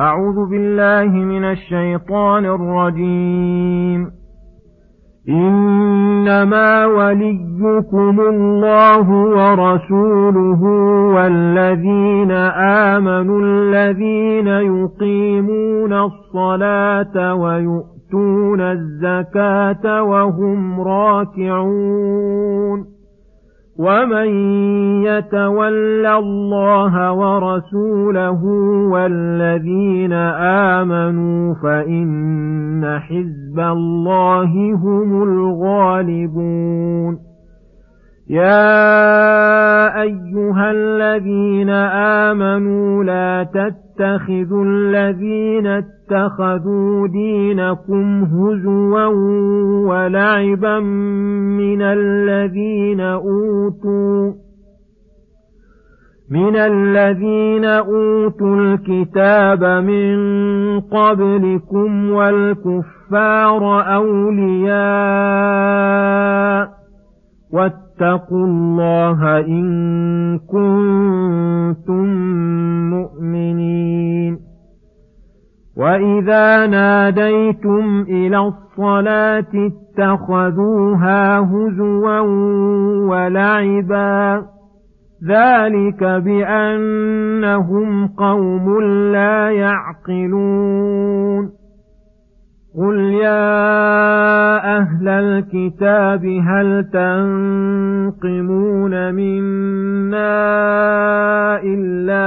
أعوذ بالله من الشيطان الرجيم. إنما وليكم الله ورسوله والذين آمنوا الذين يقيمون الصلاة ويؤتون الزكاة وهم راكعون. ومن يتول الله ورسوله والذين آمنوا فإن حزب الله هم الغالبون يا أيها الذين آمنوا لا تتخذوا الذين اتخذوا دينكم هزوا ولعبا من الذين أوتوا من الذين أوتوا الكتاب من قبلكم والكفار أولياء واتقوا الله إن كنتم مؤمنين. وإذا ناديتم إلى الصلاة اتخذوها هزوا ولعبا. ذلك بأنهم قوم لا يعقلون. قل يا أهل الكتاب هل تنقمون منا إلا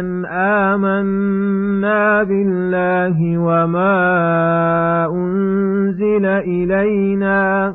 أن آمنا بالله وما أنزل إلينا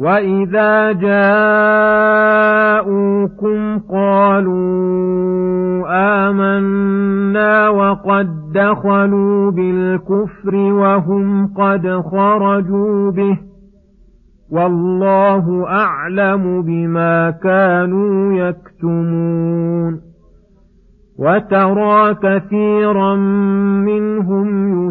وإذا جاءوكم قالوا آمنا وقد دخلوا بالكفر وهم قد خرجوا به والله أعلم بما كانوا يكتمون وترى كثيرا منهم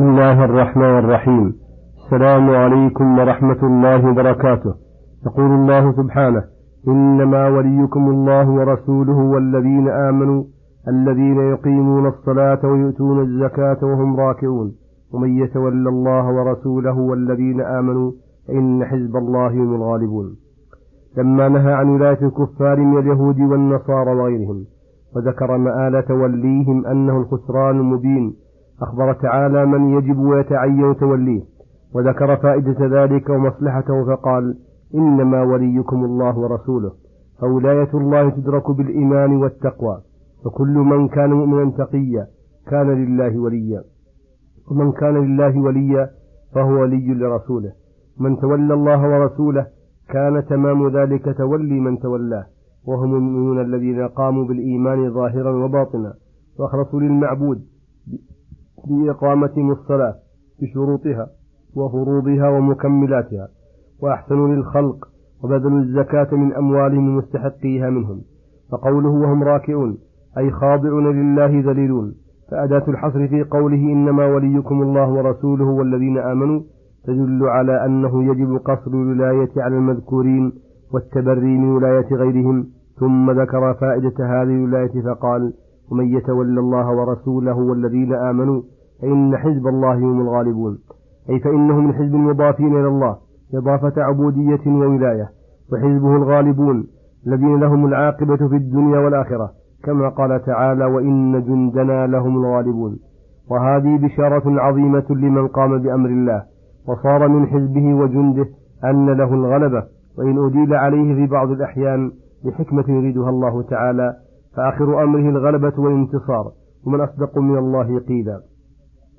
بسم الله الرحمن الرحيم السلام عليكم ورحمة الله وبركاته يقول الله سبحانه إنما وليكم الله ورسوله والذين آمنوا الذين يقيمون الصلاة ويؤتون الزكاة وهم راكعون ومن يتول الله ورسوله والذين آمنوا فإن حزب الله هم الغالبون لما نهى عن ولاية الكفار من اليهود والنصارى وغيرهم وذكر مآل توليهم أنه الخسران المبين. أخبر تعالى من يجب ويتعين توليه وذكر فائدة ذلك ومصلحته فقال إنما وليكم الله ورسوله فولاية الله تدرك بالإيمان والتقوى فكل من كان مؤمنا تقيا كان لله وليا. ومن كان لله وليا فهو ولي لرسوله من تولى الله ورسوله كان تمام ذلك تولي من تولاه وهم المؤمنون الذين قاموا بالإيمان ظاهرا وباطنا وأخلصوا للمعبود بإقامتهم الصلاة بشروطها وفروضها ومكملاتها وأحسنوا للخلق وبذلوا الزكاة من أموالهم ومستحقيها منهم. فقوله وهم راكعون أي خاضعون لله ذليلون. فأداة الحصر في قوله إنما وليكم الله ورسوله والذين آمنوا تدل على أنه يجب قصر الولاية على المذكورين والتبري من ولاية غيرهم. ثم ذكر فائدة هذه الولاية فقال ومن يتولى الله ورسوله والذين آمنوا فإن حزب الله هم الغالبون. أي فإنهم من حزب المضافين إلى الله إضافة عبودية وولاية وحزبه الغالبون الذين لهم العاقبة في الدنيا والآخرة كما قال تعالى وإن جندنا لهم الغالبون. وهذه بشارة عظيمة لمن قام بأمر الله وصار من حزبه وجنده أن له الغلبة وإن أديل عليه في بعض الأحيان لحكمة يريدها الله تعالى فآخر أمره الغلبة والانتصار ومن أصدق من الله قيلا.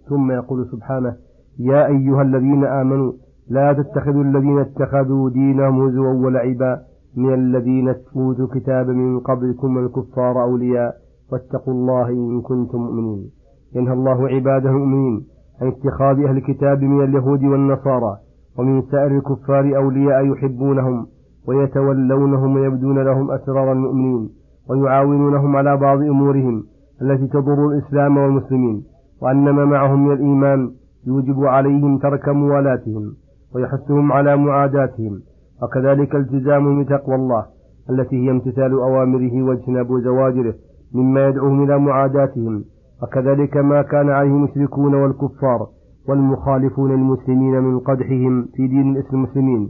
ثم يقول سبحانه يا أيها الذين آمنوا لا تتخذوا الذين اتخذوا دينهم هزوا ولعبا من الذين أوتوا الكتاب من قبلكم الكفار أولياء واتقوا الله إن كنتم مؤمنين. ينهى الله عباده المؤمنين عن اتخاذ أهل الكتاب من اليهود والنصارى ومن سائر الكفار أولياء يحبونهم ويتولونهم ويبدون لهم أسرار المؤمنين. ويعاونونهم على بعض أمورهم التي تضر الإسلام والمسلمين وأن ما معهم من الإيمان يوجب عليهم ترك موالاتهم ويحثهم على معاداتهم وكذلك التزامهم بتقوى الله التي هي امتثال أوامره واجتناب زواجره مما يدعوهم إلى معاداتهم وكذلك ما كان عليه المشركون والكفار والمخالفون المسلمين من قدحهم في دين المسلمين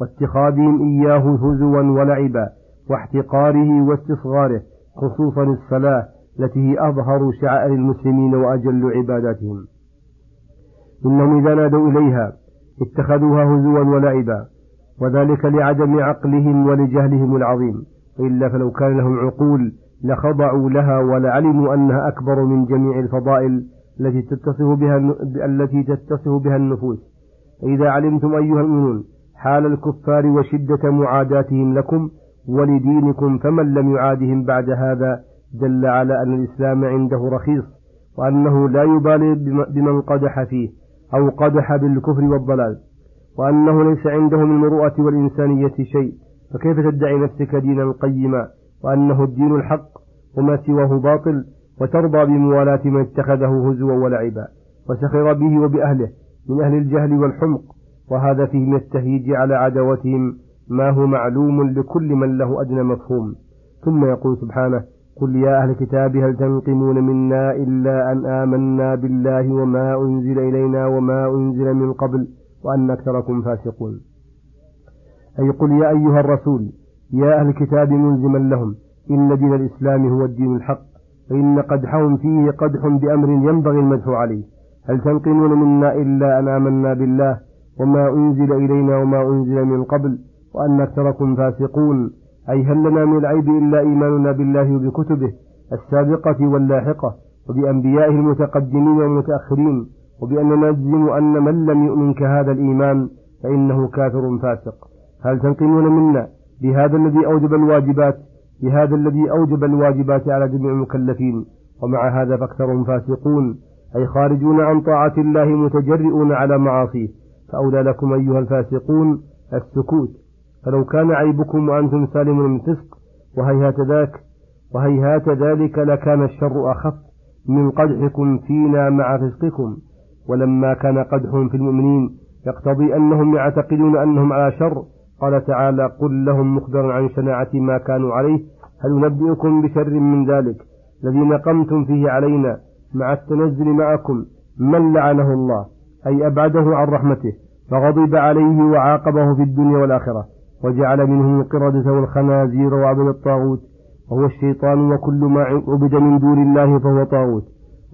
واتخاذهم إياه هزوا ولعبا واحتقاره واستصغاره خصوصا الصلاة التي هي أظهر شعائر المسلمين وأجل عباداتهم. إنهم إذا نادوا إليها اتخذوها هزوا ولعبا وذلك لعدم عقلهم ولجهلهم العظيم. إلا فلو كان لهم عقول لخضعوا لها ولعلموا أنها أكبر من جميع الفضائل التي تتصف بها التي تتصف بها النفوس. إذا علمتم أيها المؤمنون حال الكفار وشدة معاداتهم لكم ولدينكم فمن لم يعادهم بعد هذا دل على أن الإسلام عنده رخيص وأنه لا يبالي بمن قدح فيه أو قدح بالكفر والضلال وأنه ليس عنده من المروءة والإنسانية شيء فكيف تدعي نفسك دينا قيما وأنه الدين الحق وما سواه باطل وترضى بموالاة من اتخذه هزوا ولعبا وسخر به وبأهله من أهل الجهل والحمق وهذا فيه من التهييج على عداوتهم ما هو معلوم لكل من له أدنى مفهوم. ثم يقول سبحانه قل يا أهل الكتاب هل تنقمون منا إلا أن آمنا بالله وما أنزل إلينا وما أنزل من قبل وأن أكثركم فاسقون. أي قل يا أيها الرسول يا أهل الكتاب ملزما لهم إن دين الإسلام هو الدين الحق فإن قدحهم فيه قدح بأمر ينبغي المدح عليه. هل تنقمون منا إلا أن آمنا بالله وما أنزل إلينا وما أنزل من قبل وأن أكثركم فاسقون. أي هل لنا من العيب إلا إيماننا بالله وبكتبه السابقة واللاحقة وبأنبيائه المتقدمين والمتأخرين وبأننا نجزم أن من لم يؤمن كهذا الإيمان فإنه كافر فاسق. هل تنقمون منا بهذا الذي أوجب الواجبات؟ بهذا الذي أوجب الواجبات على جميع المكلفين. ومع هذا فأكثرهم فاسقون. أي خارجون عن طاعة الله متجرئون على معاصيه. فأولى لكم أيها الفاسقون السكوت. فلو كان عيبكم وأنتم سالمون من فسق وهيهات ذاك وهيهات ذلك لكان الشر أخف من قدحكم فينا مع فسقكم. ولما كان قدحهم في المؤمنين يقتضي أنهم يعتقدون أنهم على شر قال تعالى قل لهم مخبرا عن شناعة ما كانوا عليه هل ننبئكم بشر من ذلك؟ الذي نقمتم فيه علينا مع التنزل معكم من لعنه الله؟ أي أبعده عن رحمته فغضب عليه وعاقبه في الدنيا والآخرة. وجعل منهم القردة والخنازير وعبد الطاغوت وهو الشيطان وكل ما عبد من دون الله فهو طاغوت.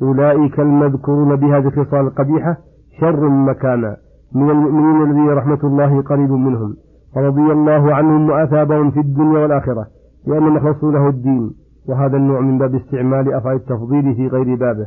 أولئك المذكورون بهذه الخصال القبيحة شر مكانا. من المؤمنين الذين رحمة الله قريب منهم. فرضي الله عنهم وأثابهم في الدنيا والآخرة لأنهم أخلصوا له الدين. وهذا النوع من باب استعمال أفعال التفضيل في غير بابه.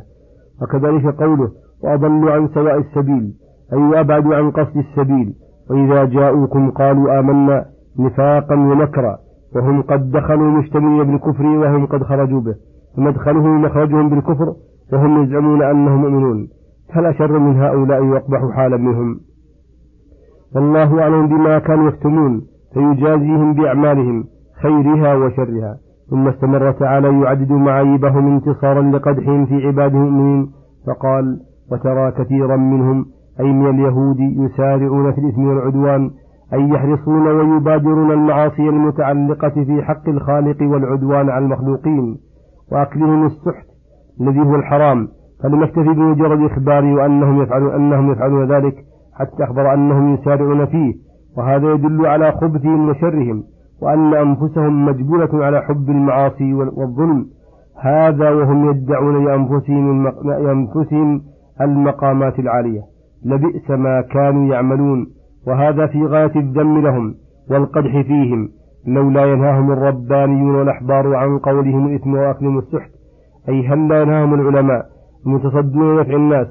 وكذلك قوله وأضلوا عن سواء السبيل. أي وأبعدوا عن قصد السبيل. وإذا جاءوكم قالوا آمنا نفاقا ونكرا وهم قد دخلوا مشتملين بالكفر وهم قد خرجوا به. فمدخلهم مخرجهم بالكفر وهم يزعمون أنهم مؤمنون. فلا شر من هؤلاء وأقبح حالا منهم؟ والله أعلم بما كانوا يكتمون فيجازيهم بأعمالهم خيرها وشرها. ثم استمر تعالى يعدد معايبهم انتصارا لقدحهم في عباده المؤمنين فقال وترى كثيرا منهم أي من اليهود يسارعون في الإثم والعدوان أي يحرصون ويبادرون المعاصي المتعلقة في حق الخالق والعدوان على المخلوقين. وأكلهم السحت الذي هو الحرام. فلم يكتفي بمجرد إخباره أنهم يفعلون أنهم يفعلون ذلك حتى أخبر أنهم يسارعون فيه. وهذا يدل على خبثهم وشرهم وأن أنفسهم مجبولة على حب المعاصي والظلم. هذا وهم يدعون لأنفسهم المقامات العالية. لبئس ما كانوا يعملون وهذا في غاية الذم لهم والقدح فيهم لولا ينهاهم الربانيون والأحبار عن قولهم الإثم وأكلهم السحت. أي هل لا ينهاهم العلماء المتصدون نفع الناس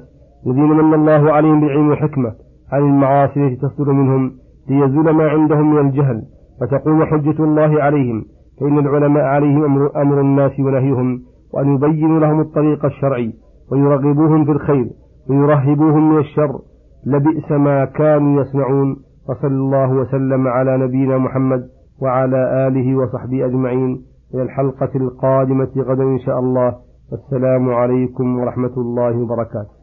الذين من الله عليهم بالعلم والحكمة عن المعاصي التي تصدر منهم ليزول ما عندهم من الجهل فتقوم حجة الله عليهم فإن العلماء عليهم أمر, أمر الناس ونهيهم وأن يبينوا لهم الطريق الشرعي ويرغبوهم في الخير. ويرهبوهم من الشر لبئس ما كانوا يصنعون. وصلى الله وسلم على نبينا محمد وعلى آله وصحبه أجمعين. إلى الحلقة القادمة غدا إن شاء الله. والسلام عليكم ورحمة الله وبركاته.